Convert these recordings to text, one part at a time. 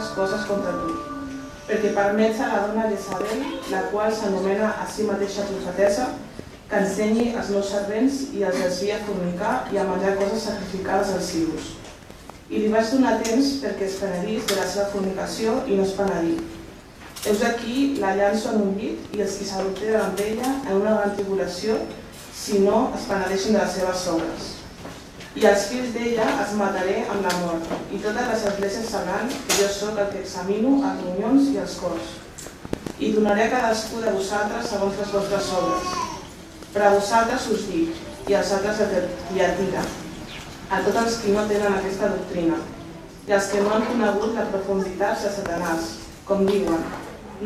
aquestes coses contra tu, perquè permets a la dona Jezabel, la qual s'anomena a si mateixa profetesa, que ensenyi als meus servents i els desvia a fornicar i a menjar coses sacrificades als ídols. I li vaig donar temps perquè es penedís de la seva fornicació i no es penedí. Heus aquí la llanço en un llit i els qui s'adulteren amb ella en una gran tribulació si no es penedeixen de les seves obres. I els fills d'ella els mataré amb la mort, i totes les esglésies sabran que jo sóc el que examino els ronyons i els cors. I donaré a cadascú de vosaltres segons les vostres obres. Per a vosaltres us dic, i als altres de Tiatira, a tots els que no tenen aquesta doctrina, i als que no han conegut la profunditat de Satanàs, com diuen,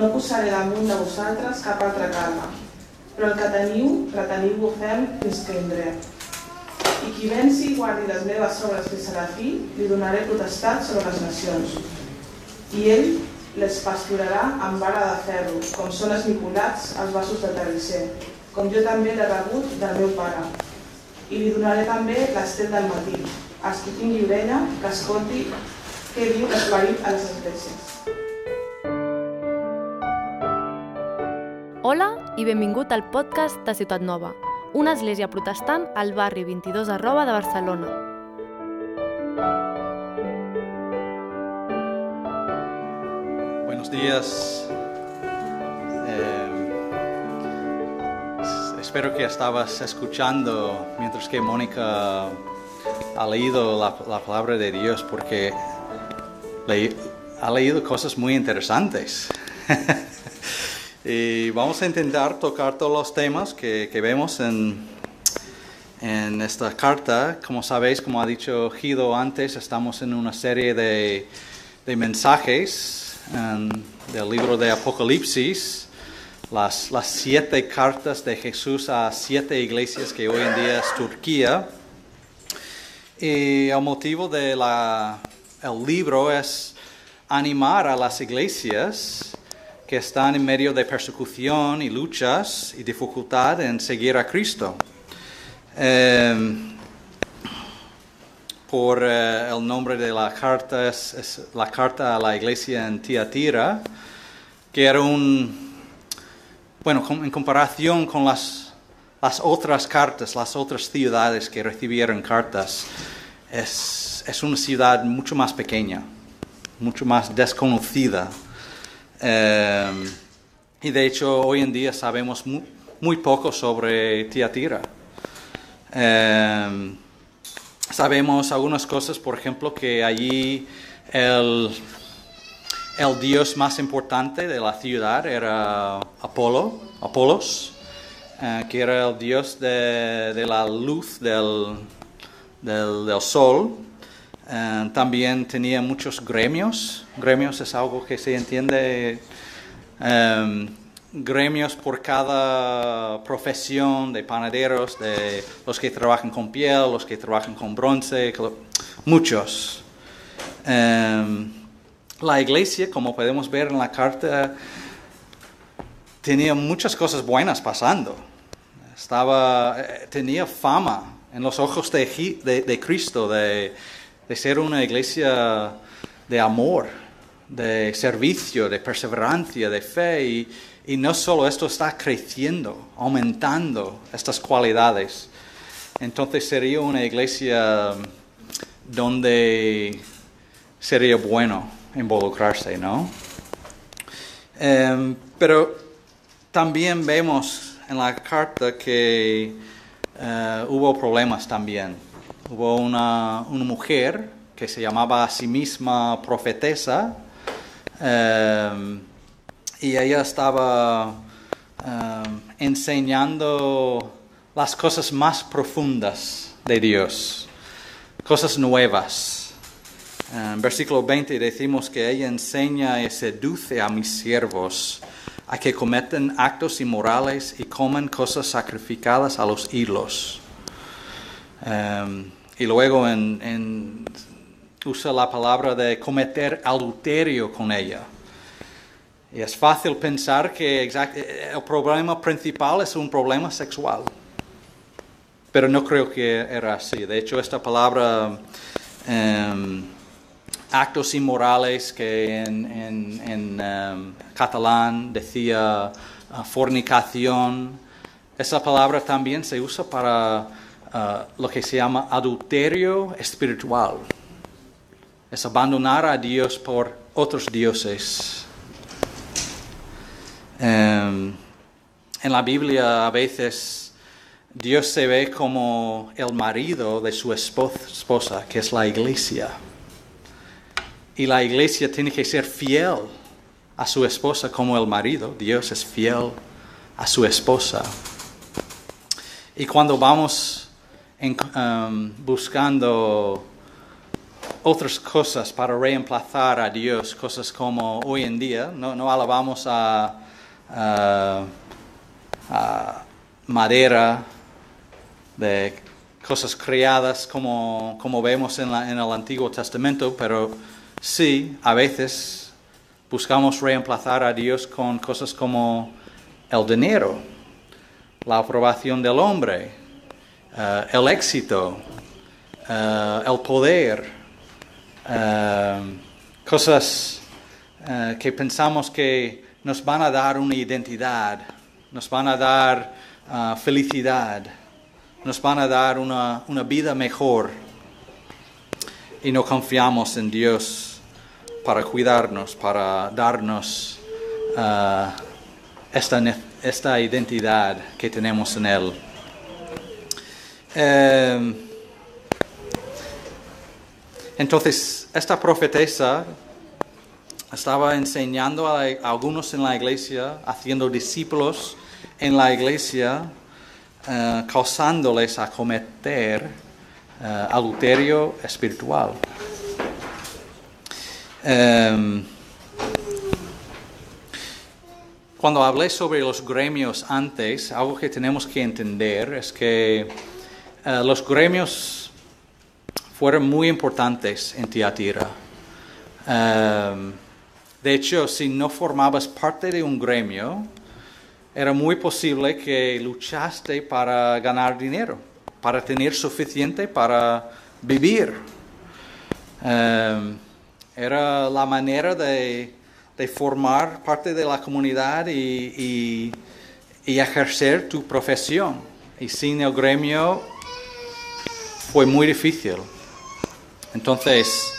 no posaré damunt de vosaltres cap altra carga, però el que teniu, reteniu-ho ferm fins que vindré. I qui venci i guardi les meves obres fins a la fi, li donaré potestat sobre les nacions. I ell les pasturarà amb vara de ferro, com són esmicolats als vasos de terrisser, com jo també l'he rebut del meu pare. I li donaré també l'estel del matí. Els qui tingui orella, que escolti què diu l'esperit a les esglésies. Hola i benvingut al podcast de Ciutat Nova, una església protestant al barri 22 arroba de Barcelona. Buenos días. Eh, espero que estabas escuchando mientras que Mónica ha leído la, la palabra de Dios porque ha leído cosas muy interesantes. y vamos a intentar tocar todos los temas que, que vemos en, en esta carta. Como sabéis, como ha dicho Gido antes, estamos en una serie de, de mensajes en- del libro de Apocalipsis, las, las siete cartas de Jesús a siete iglesias que hoy en día es Turquía. Y el motivo del libro es animar a las iglesias que están en medio de persecución y luchas y dificultad en seguir a Cristo. Em, por eh, el nombre de la carta es, la carta a la iglesia en Tiatira, que era un, bueno, en comparación con las, las otras cartas, las otras ciudades que recibieron cartas, es, es una ciudad mucho más pequeña, mucho más desconocida. Eh, y de hecho hoy en día sabemos mu- muy poco sobre Tiatira. Eh, sabemos algunas cosas, por ejemplo, que allí el, el dios más importante de la ciudad era Apolo, Apolos, eh, que era el dios de, de la luz del, del sol. Eh, también tenía muchos gremios. Gremios es algo que se entiende. eh, gremios por cada profesión de panaderos, de los que trabajan con piel, los que trabajan con bronce, muchos. Eh, la iglesia, como podemos ver en la carta, tenía muchas cosas buenas pasando. Estaba, eh, tenía fama en los ojos de- de Cristo de, de ser una iglesia de amor, de servicio, de perseverancia, de fe. Y, y no solo esto está creciendo, aumentando estas cualidades. Entonces sería una iglesia donde sería bueno involucrarse, ¿no? Em, pero también vemos en la carta que eh, hubo problemas también. Hubo una, una mujer que se llamaba a sí misma profetesa em, y ella estaba em, enseñando las cosas más profundas de Dios, cosas nuevas. En versículo 20 decimos que ella enseña y seduce a mis siervos a que cometen actos inmorales y coman cosas sacrificadas a los. Em, y luego en- en- usa la palabra de cometer adulterio con ella. Y es fácil pensar que exact- el problema principal es un problema sexual. Pero no creo que era así. De hecho, esta palabra em, actos inmorales que en, en- em, catalán decía ah, fornicación. Esa palabra también se usa para ah, lo que se llama adulterio espiritual. Es abandonar a Dios por otros dioses. Em, en la Biblia a veces Dios se ve como el marido de su espo- esposa, que es la iglesia. Y la iglesia tiene que ser fiel a su esposa como el marido. Dios es fiel a su esposa. Y cuando vamos um, buscando otras cosas para reemplazar a Dios, cosas como hoy en día, no, alabamos a, a- a madera de cosas creadas como, como vemos en, la- en el Antiguo Testamento, pero sí, a veces buscamos reemplazar a Dios con cosas como el dinero, la aprobación del hombre, eh, el éxito, eh, el poder, eh, cosas que pensamos que nos van a dar una identidad, nos van a dar felicidad, nos van a dar una, una vida mejor y no confiamos en Dios para cuidarnos, para darnos esta, esta identidad que tenemos en Él. Em, entonces, esta profetesa estaba enseñando a, algunos en la iglesia, haciendo discípulos en la iglesia, eh, causándoles a cometer eh, adulterio espiritual. Em, cuando hablé sobre los gremios antes, algo que tenemos que entender es que eh, los gremios fueron muy importantes en Tiatira. Em, de hecho, si no formabas parte de un gremio, era muy posible que luchaste para ganar dinero, para tener suficiente para vivir. Em, era la manera de, formar parte de la comunidad y, y- y ejercer tu profesión. Y sin el gremio fue muy difícil. Entonces,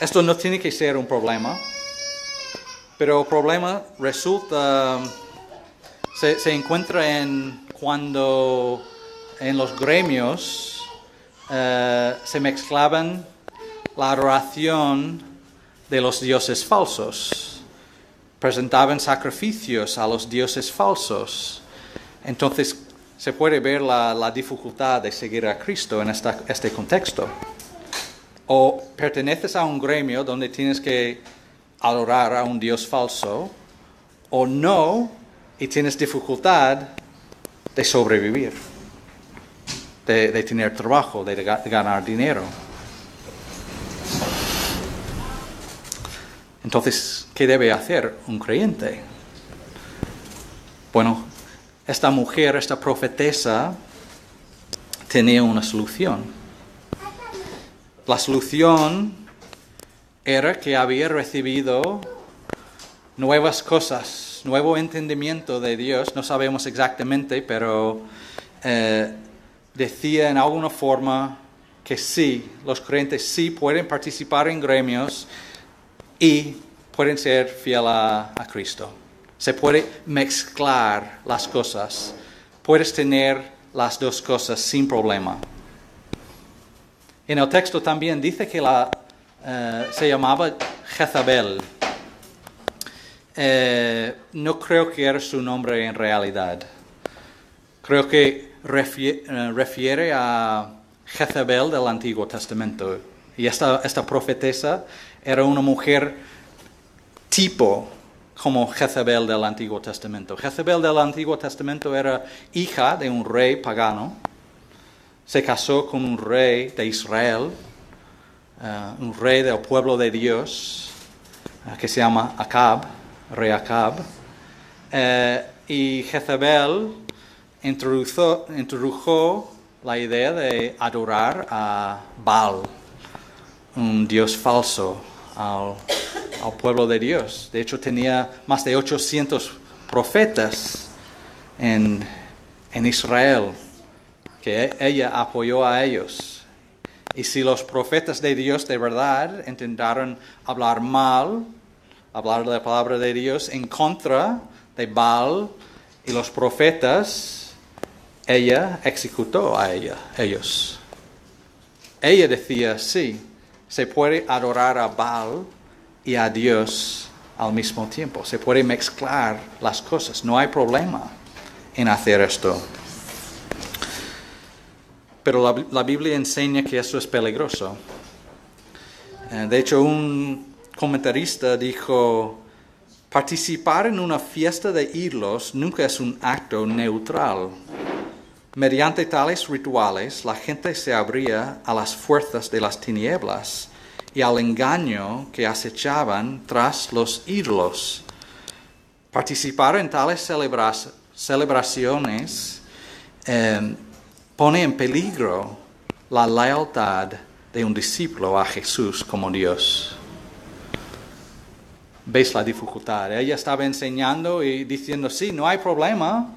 esto no tiene que ser un problema, pero el problema resulta, se, encuentra en cuando en los gremios eh, se mezclaban la adoración de los dioses falsos, presentaban sacrificios a los dioses falsos. Entonces se puede ver la, dificultad de seguir a Cristo en este contexto. O perteneces a un gremio donde tienes que adorar a un Dios falso, o no, y tienes dificultad de sobrevivir, de, tener trabajo, de ganar dinero. Entonces, ¿qué debe hacer un creyente? Bueno, esta mujer, esta profetesa, tenía una solución. La solución era que había recibido nuevas cosas, nuevo entendimiento de Dios, no sabemos exactamente, pero eh, decía en alguna forma que sí, los creyentes sí pueden participar en gremios y pueden ser fiel a, a Cristo. Se puede mezclar las cosas. Puedes tener las dos cosas sin problema. En el texto también dice que la, eh, se llamaba Jezabel. Eh, no creo que era su nombre en realidad. Creo que eh, refiere a Jezabel del Antiguo Testamento. Y esta, esta profetesa era una mujer tipo como Jezabel del Antiguo Testamento. Jezabel del Antiguo Testamento era hija de un rey pagano. Se casó con un rey de Israel, eh, un rey del pueblo de Dios, eh, que se llama Acab, rey Acab. Eh, y Jezabel introdujo, introdujo la idea de adorar a Baal, un Dios falso al, al pueblo de Dios. De hecho, tenía más de 800 profetas en, en Israel que ella apoyó a ellos. Y si los profetas de Dios de verdad intentaron hablar mal, hablar de la palabra de Dios en contra de Baal y los profetas, ella ejecutó a ellos. Ella decía, sí, se puede adorar a Baal y a Dios al mismo tiempo. Se puede mezclar las cosas. No hay problema en hacer esto. Pero la, la Biblia enseña que eso es peligroso. Eh, de hecho, un comentarista dijo, participar en una fiesta de ídolos nunca es un acto neutral. Mediante tales rituales, la gente se abría a las fuerzas de las tinieblas y al engaño que acechaban tras los ídolos. Participar en tales celebraciones eh, pone en peligro la lealtad de un discípulo a Jesús como Dios. ¿Veis la dificultad? Ella estaba enseñando y diciendo, sí, no hay problema.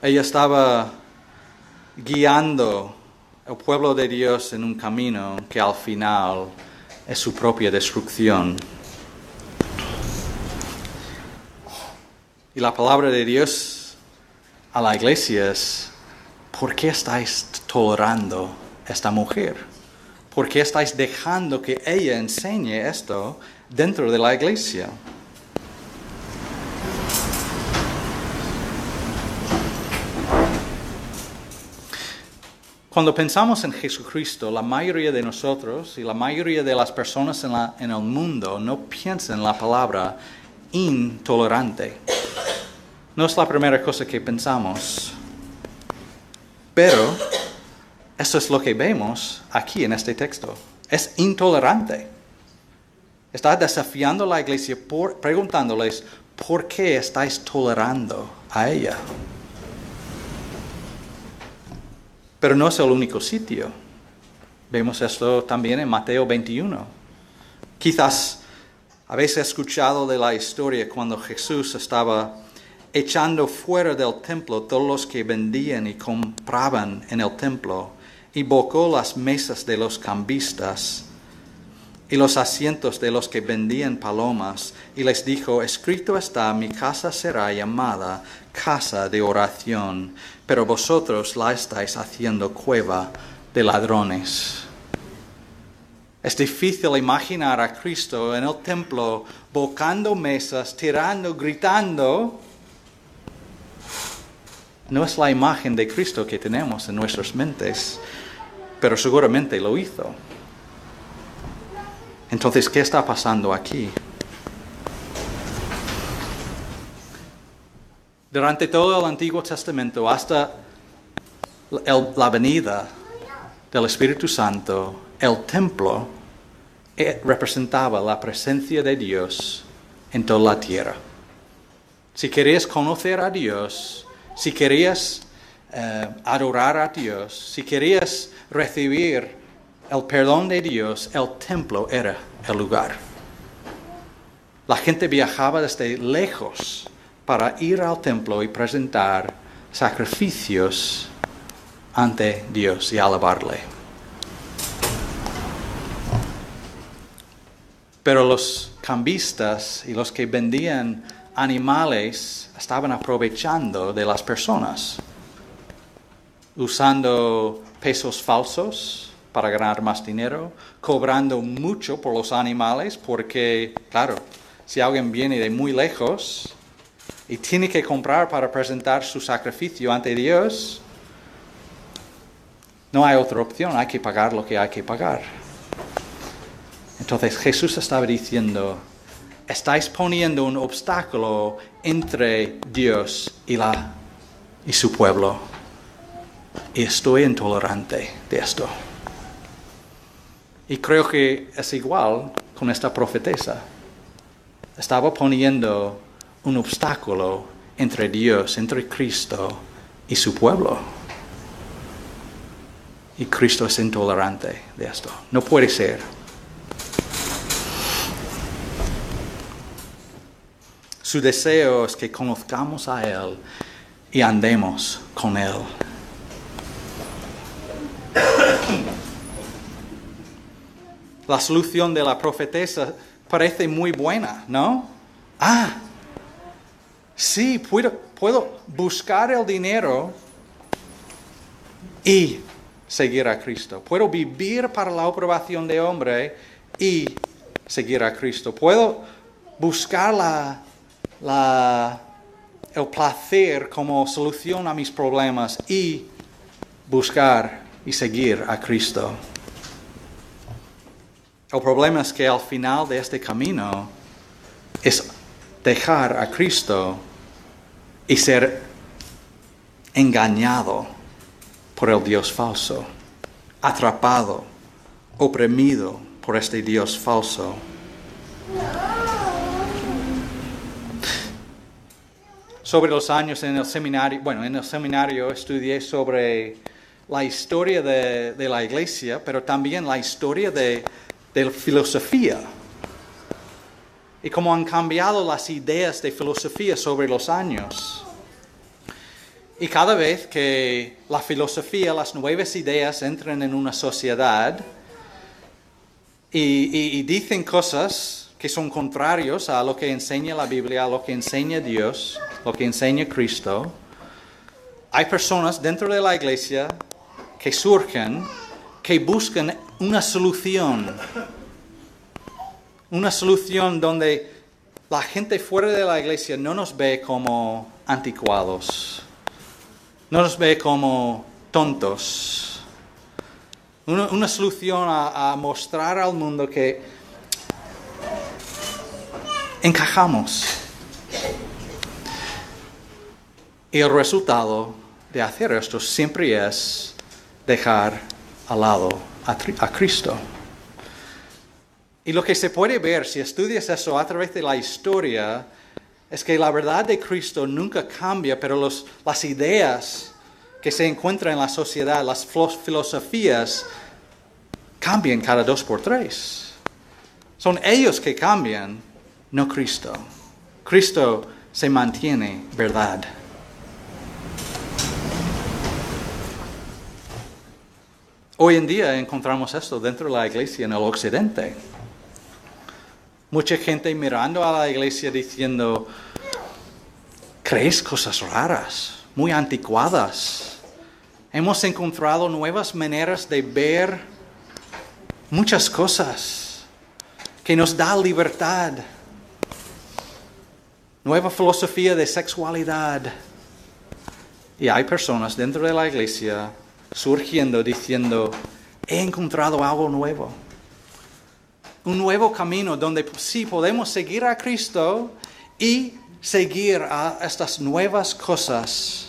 Ella estaba guiando el pueblo de Dios en un camino que al final es su propia destrucción. Y la palabra de Dios a la iglesia es, ¿por qué estáis tolerando esta mujer? ¿Por qué estáis dejando que ella enseñe esto dentro de la iglesia? Cuando pensamos en Jesucristo, la mayoría de nosotros y la mayoría de las personas en, la- en el mundo no piensan en la palabra intolerante. No es la primera cosa que pensamos. Pero eso es lo que vemos aquí en este texto. Es intolerante. Está desafiando a la iglesia por, preguntándoles por qué estáis tolerando a ella. Pero no es el único sitio. Vemos esto también en Mateo 21. Quizás habéis escuchado de la historia cuando Jesús estaba echando fuera del templo todos los que vendían y compraban en el templo, y bocó las mesas de los cambistas y los asientos de los que vendían palomas, y les dijo, escrito está, mi casa será llamada casa de oración, pero vosotros la estáis haciendo cueva de ladrones. Es difícil imaginar a Cristo en el templo bocando mesas, tirando, gritando. No es la imagen de Cristo que tenemos en nuestras mentes, pero seguramente lo hizo. Entonces, ¿qué está pasando aquí? Durante todo el Antiguo Testamento, hasta el- la venida del Espíritu Santo, el templo eh, representaba la presencia de Dios en toda la tierra. Si querías conocer a Dios, si querías eh, adorar a Dios, si querías recibir el perdón de Dios, el templo era el lugar. La gente viajaba desde lejos para ir al templo y presentar sacrificios ante Dios y alabarle. Pero los cambistas y los que vendían animales estaban aprovechando de las personas, usando pesos falsos para ganar más dinero, cobrando mucho por los animales, porque, claro, si alguien viene de muy lejos y tiene que comprar para presentar su sacrificio ante Dios, no hay otra opción, hay que pagar lo que hay que pagar. Entonces Jesús estaba diciendo, estáis poniendo un obstáculo entre Dios y, la, y su pueblo. Y estoy intolerante de esto. Y creo que es igual con esta profetesa. Estaba poniendo un obstáculo entre Dios, entre Cristo y su pueblo. y Cristo es intolerante de esto. No puede ser. Su deseo es que conozcamos a Él y andemos con Él. La solución de la profetesa parece muy buena, ¿no? Ah, sí, puedo, buscar el dinero y seguir a Cristo. Puedo vivir para la aprobación de hombre y seguir a Cristo. Puedo buscar la, el placer como solución a mis problemas y buscar y seguir a Cristo. El problema es que al final de este camino es dejar a Cristo y ser engañado por el Dios falso, atrapado, oprimido por este Dios falso. Sobre los años en el seminario, bueno, en el seminario estudié sobre la historia de, la iglesia, pero también la historia de la filosofía y cómo han cambiado las ideas de filosofía sobre los años. Y cada vez que la filosofía, las nuevas ideas entran en una sociedad y, y- y dicen cosas que son contrarios a lo que enseña la Biblia, a lo que enseña Dios, lo que enseña Cristo, hay personas dentro de la iglesia que surgen, que buscan una solución una solución donde la gente fuera de la iglesia no nos ve como anticuados, no nos ve como tontos. Una, solución a, a mostrar al mundo que encajamos. Y el resultado de hacer esto siempre es dejar al lado a, a Cristo. Y lo que se puede ver si estudias eso a través de la historia es que la verdad de Cristo nunca cambia, pero los- las ideas que se encuentran en la sociedad, las filo- filosofías, cambian cada dos por tres. Son ellos que cambian, no Cristo. Cristo se mantiene verdad. Hoy en día encontramos esto dentro de la iglesia en el occidente. Mucha gente mirando a la iglesia diciendo, crees cosas raras, muy anticuadas. Hemos encontrado nuevas maneras de ver muchas cosas que nos da libertad. Nueva filosofía de sexualidad. Y hay personas dentro de la iglesia surgiendo diciendo, he encontrado algo nuevo un nuevo camino donde sí podemos seguir a Cristo y seguir a estas nuevas cosas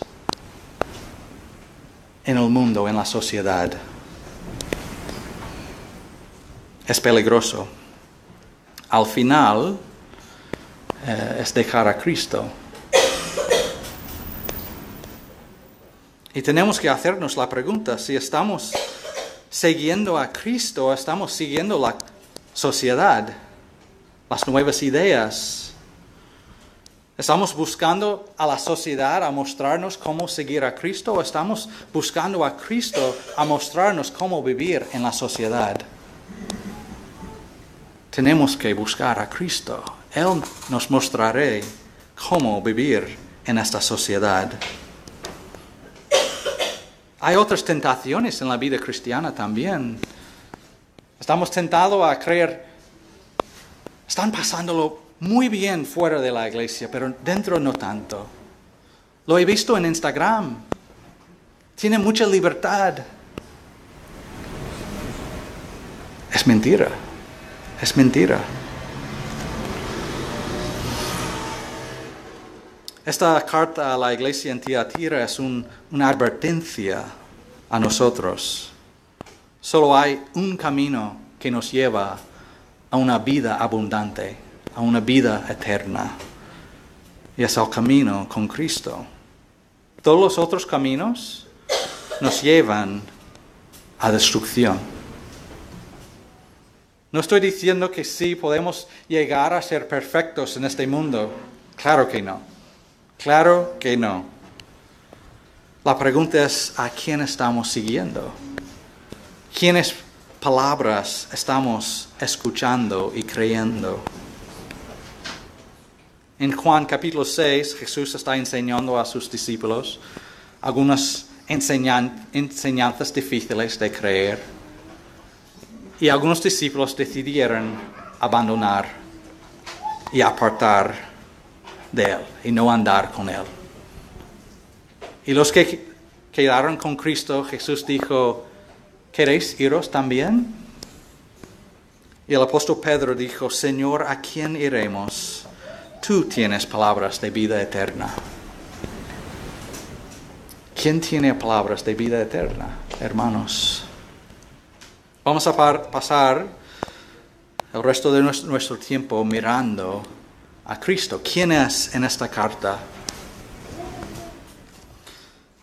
en el mundo, en la sociedad. Es peligroso. Al final eh, es dejar a Cristo. Y tenemos que hacernos la pregunta si estamos siguiendo a Cristo estamos siguiendo la sociedad, las nuevas ideas. ¿Estamos buscando a la sociedad a mostrarnos cómo seguir a Cristo o estamos buscando a Cristo a mostrarnos cómo vivir en la sociedad? Tenemos que buscar a Cristo. Él nos mostrará cómo vivir en esta sociedad. Hay otras tentaciones en la vida cristiana también. Estamos tentados a creer, están pasándolo muy bien fuera de la iglesia, pero dentro no tanto. Lo he visto en Instagram. Tiene mucha libertad. Es mentira. Es mentira. Esta carta a la iglesia en Tiatira es un- una advertencia a nosotros. Solo hay un camino que nos lleva a una vida abundante, a una vida eterna. Y es el camino con Cristo. Todos los otros caminos nos llevan a destrucción. No estoy diciendo que sí podemos llegar a ser perfectos en este mundo. Claro que no. Claro que no. La pregunta es, ¿a quién estamos siguiendo? ¿Quiénes palabras estamos escuchando y creyendo? En Juan capítulo 6, Jesús está enseñando a sus discípulos algunas enseñanzas difíciles de creer. Y algunos discípulos decidieron abandonar y apartar de él y no andar con él. Y los que quedaron con Cristo, Jesús dijo, ¿queréis iros también? Y el apóstol Pedro dijo, Señor, ¿a quién iremos? Tú tienes palabras de vida eterna. ¿Quién tiene palabras de vida eterna, hermanos? Vamos a pasar el resto de nuestro tiempo mirando a Cristo. ¿Quién es en esta carta?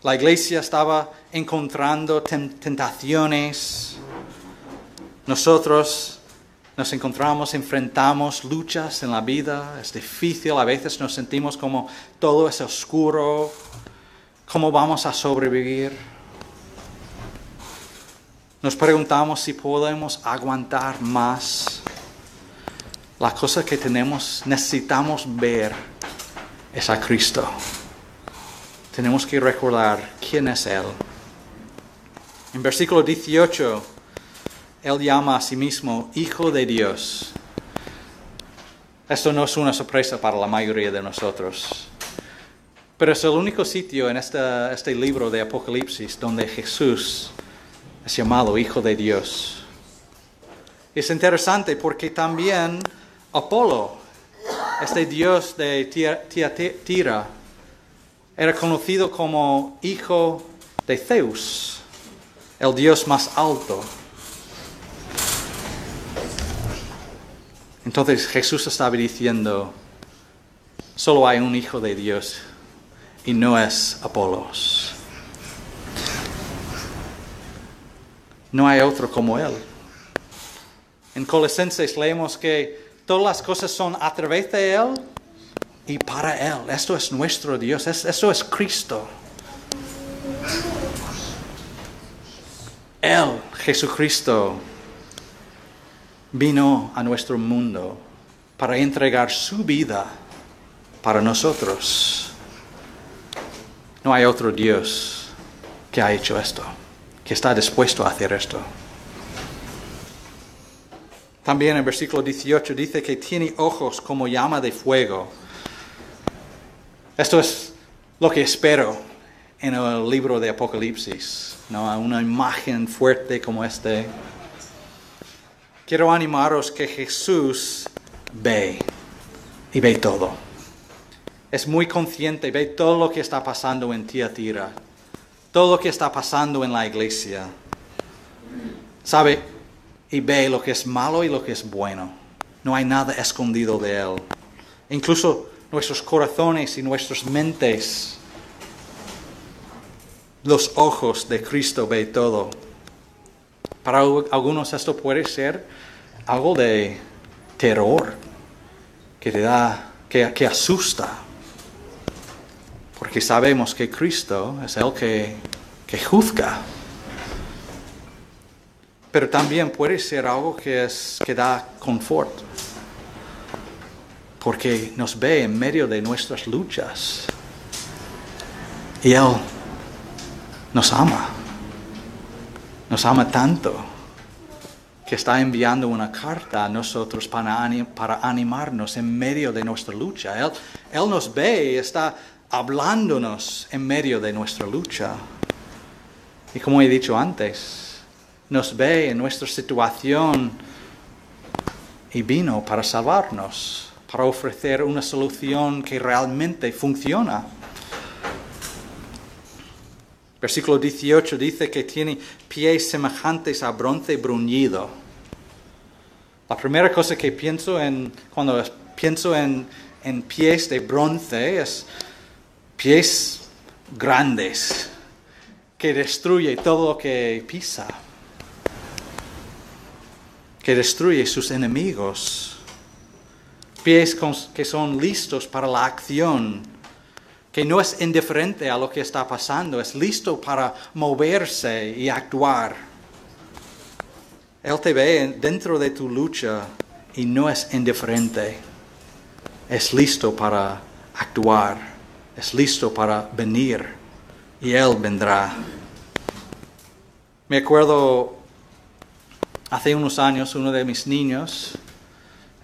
La iglesia estaba encontrando tentaciones. Nosotros nos encontramos, enfrentamos luchas en la vida. Es difícil, a veces nos sentimos como todo es oscuro. ¿Cómo vamos a sobrevivir? Nos preguntamos si podemos aguantar más. La cosa que tenemos, necesitamos ver es a Cristo. Tenemos que recordar quién es Él. En versículo 18, Él llama a sí mismo Hijo de Dios. Esto no es una sorpresa para la mayoría de nosotros. Pero es el único sitio en este, este libro de Apocalipsis donde Jesús es llamado Hijo de Dios. Es interesante porque también Apolo, este dios de Tira, era conocido como hijo de Zeus, el dios más alto. Entonces Jesús estaba diciendo, solo hay un hijo de Dios y no es Apolos. No hay otro como él. En Colosenses leemos que todas las cosas son a través de él y para Él. Esto es nuestro Dios, eso es Cristo. Él, Jesucristo, vino a nuestro mundo para entregar su vida para nosotros. No hay otro Dios que ha hecho esto, que está dispuesto a hacer esto. También en versículo 18 dice que tiene ojos como llama de fuego esto es lo que espero en el libro de Apocalipsis, ¿no? una imagen fuerte como este. Quiero animaros que Jesús ve y ve todo. Es muy consciente, ve todo lo que está pasando en Tiatira, todo lo que está pasando en la iglesia. Sabe y ve lo que es malo y lo que es bueno. No hay nada escondido de él. Incluso nuestros corazones y nuestras mentes. Los ojos de Cristo ve todo. Para algunos esto puede ser algo de terror que te da, que, asusta. Porque sabemos que Cristo es el que, que juzga. Pero también puede ser algo que, es, que da confort porque nos ve en medio de nuestras luchas. Y Él nos ama, nos ama tanto, que está enviando una carta a nosotros para, animarnos en medio de nuestra lucha. Él, él nos ve y está hablándonos en medio de nuestra lucha. Y como he dicho antes, nos ve en nuestra situación y vino para salvarnos para ofrecer una solución que realmente funciona. Versículo 18 dice que tiene pies semejantes a bronce bruñido. La primera cosa que pienso en, cuando pienso en, en pies de bronce es pies grandes que destruye todo lo que pisa. que destruye sus enemigos, pies que son listos para la acción, que no es indiferente a lo que está pasando, es listo para moverse y actuar. Él te ve dentro de tu lucha y no es indiferente, es listo para actuar, es listo para venir y Él vendrá. Me acuerdo hace unos años uno de mis niños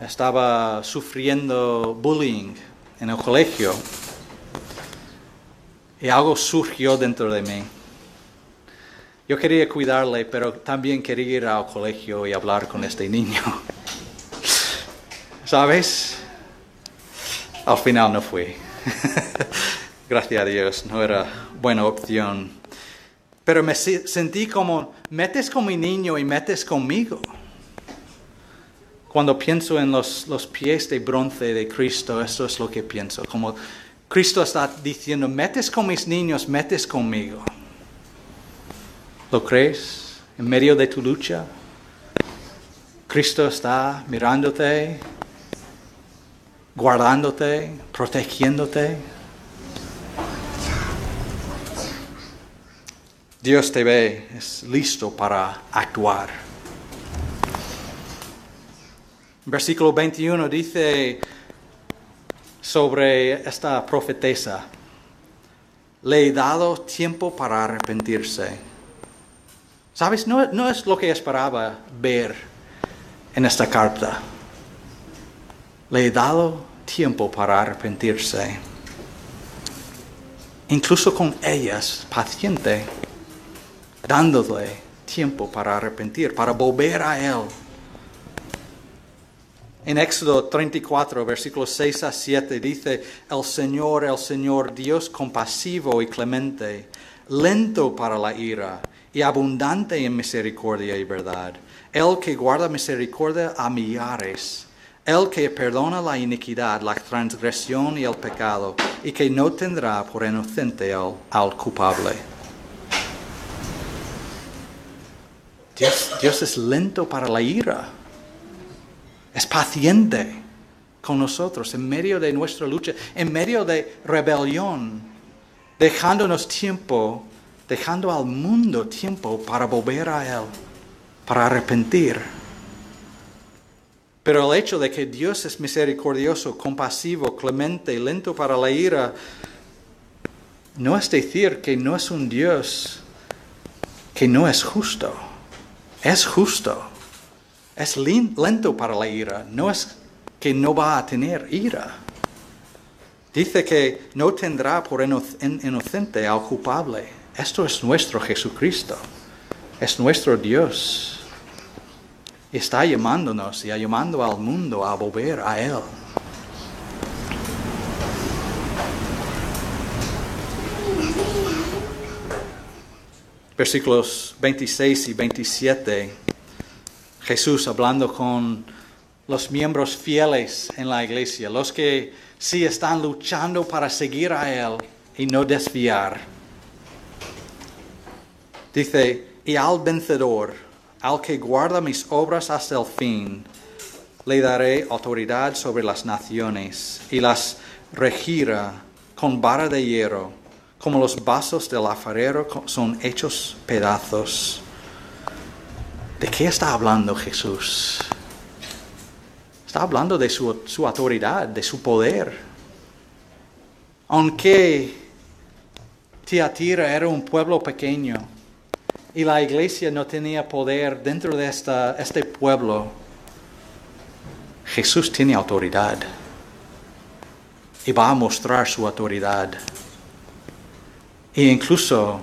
estaba sufriendo bullying en el colegio y algo surgió dentro de mí. Yo quería cuidarle, pero también quería ir al colegio y hablar con este niño. ¿Sabes? Al final no fui. Gracias a Dios, no era buena opción. Pero me sentí como, metes con mi niño y metes conmigo. Cuando pienso en los, los pies de bronce de Cristo, eso es lo que pienso. Como Cristo está diciendo, metes con mis niños, metes conmigo. ¿Lo crees? En medio de tu lucha, Cristo está mirándote, guardándote, protegiéndote. Dios te ve, es listo para actuar. Versículo 21 dice sobre esta profetesa, le he dado tiempo para arrepentirse. ¿Sabes? No, no es lo que esperaba ver en esta carta. Le he dado tiempo para arrepentirse. Incluso con ellas, paciente, dándole tiempo para arrepentir, para volver a Él. En Éxodo 34, versículos 6 a 7 dice, el Señor, el Señor, Dios compasivo y clemente, lento para la ira y abundante en misericordia y verdad, el que guarda misericordia a millares, el que perdona la iniquidad, la transgresión y el pecado, y que no tendrá por inocente al, culpable. Dios es lento para la ira es paciente con nosotros en medio de nuestra lucha, en medio de rebelión, dejándonos tiempo, dejando al mundo tiempo para volver a Él, para arrepentir. Pero el hecho de que Dios es misericordioso, compasivo, clemente, lento para la ira, no es decir que no es un Dios que no es justo. Es justo es lento para la ira, no es que no va a tener ira. Dice que no tendrá por inocente al culpable. Esto es nuestro Jesucristo, es nuestro Dios. Está llamándonos y llamando al mundo a volver a Él. Versículos 26 y 27 Jesús hablando con los miembros fieles en la iglesia, los que sí están luchando para seguir a Él y no desviar. Dice, y al vencedor, al que guarda mis obras hasta el fin, le daré autoridad sobre las naciones y las regirá con vara de hierro, como los vasos del alfarero son hechos pedazos ¿De qué está hablando Jesús? Está hablando de su, autoridad, de su poder. Aunque Tiatira era un pueblo pequeño y la iglesia no tenía poder dentro de este pueblo, Jesús tiene autoridad y va a mostrar su autoridad. E incluso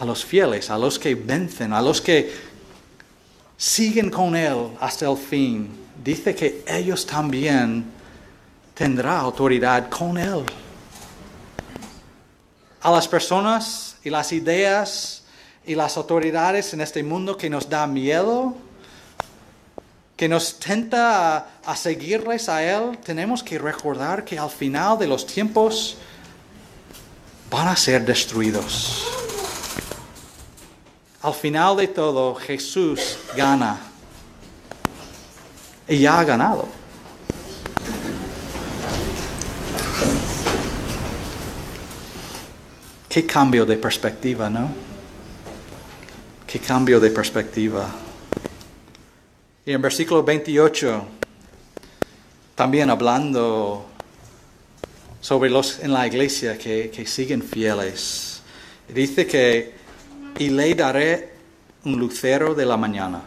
a los fieles, a los que vencen, a los que siguen con Él hasta el fin, dice que ellos también tendrán autoridad con Él. A las personas y las ideas y las autoridades en este mundo que nos da miedo, que nos tenta a, a seguirles a Él, tenemos que recordar que al final de los tiempos van a ser destruidos. Al final de todo, Jesús gana. y ya ha ganado. Qué cambio de perspectiva, ¿no? Qué cambio de perspectiva. Y en versículo 28, también hablando sobre los en la iglesia que, que siguen fieles, dice que, y le daré un lucero de la mañana.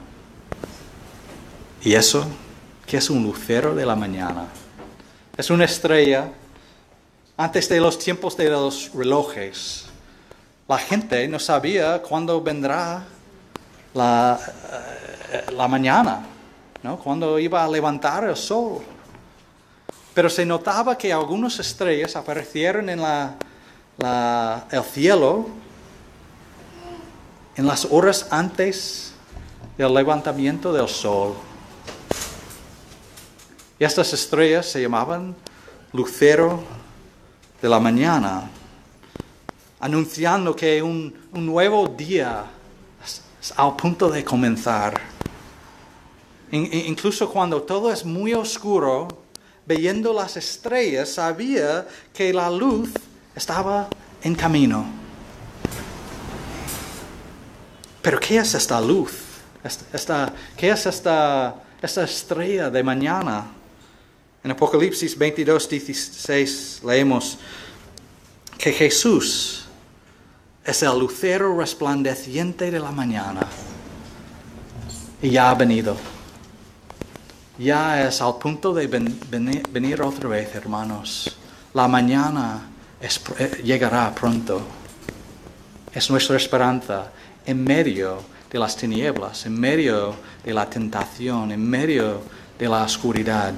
¿Y eso? ¿Qué es un lucero de la mañana? Es una estrella antes de los tiempos de los relojes, la gente no sabía cuándo vendrá la, eh, la mañana, ¿no? cuándo iba a levantar el sol. Pero se notaba que algunas estrellas aparecieron en la, el cielo en las horas antes del levantamiento del sol. Y estas estrellas se llamaban lucero de la mañana, anunciando que un, nuevo día al punto de comenzar. incluso cuando todo es muy oscuro, viendo las estrellas, sabía que la luz estaba en camino. Pero ¿qué es esta luz? ¿Qué es esta, esta estrella de mañana? En Apocalipsis 22, 16 leemos que Jesús es el lucero resplandeciente de la mañana y ya ha venido. Ya es al punto de venir otra vez, hermanos. La mañana eh, llegará pronto. Es nuestra esperanza en medio de las tinieblas, en medio de la tentación, en medio de la oscuridad.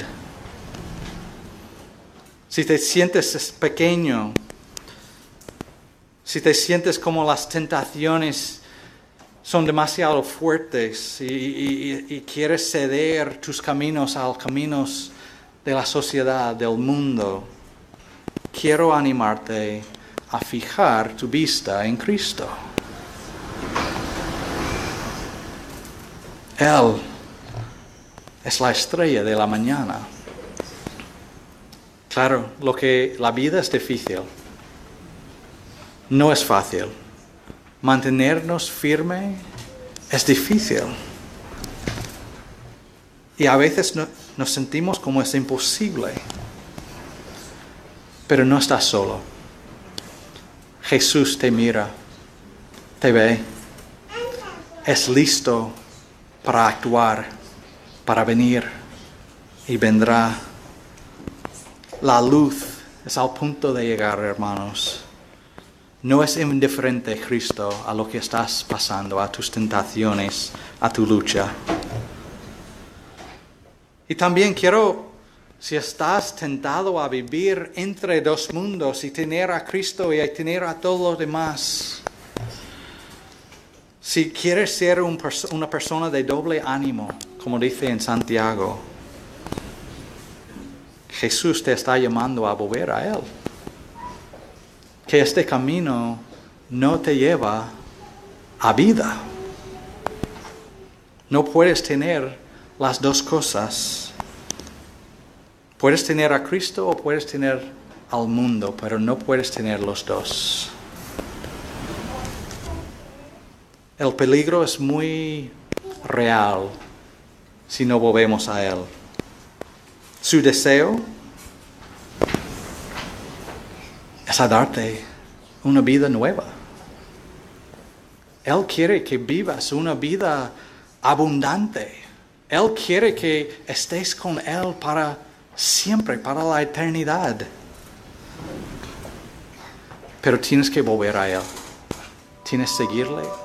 Si te sientes pequeño, si te sientes como las tentaciones son demasiado fuertes y, quieres ceder tus caminos a los caminos de la sociedad, del mundo, quiero animarte a fijar tu vista en Cristo. Él es la estrella de la mañana. Claro, lo que la vida es difícil. No es fácil. Mantenernos firme es difícil. Y a veces nos sentimos como es imposible. Pero no estás solo. Jesús te mira, te ve, es listo para actuar, para venir y vendrá la luz es al punto de llegar, hermanos. No es indiferente Cristo a lo que estás pasando, a tus tentaciones, a tu lucha. Y también quiero, si estás tentado a vivir entre dos mundos y tener a Cristo y tener a todos los demás, si quieres ser una persona de doble ánimo, como dice en Santiago, Jesús te está llamando a volver a Él. Que este camino no te lleva a vida. No puedes tener las dos cosas. Puedes tener a Cristo o puedes tener al mundo, pero no puedes tener los dos. El peligro es muy real si no volvemos a Él. Su deseo es a darte una vida nueva. Él quiere que vivas una vida abundante. Él quiere que estés con Él para siempre, para la eternidad. Pero tienes que volver a Él. Tienes que seguirle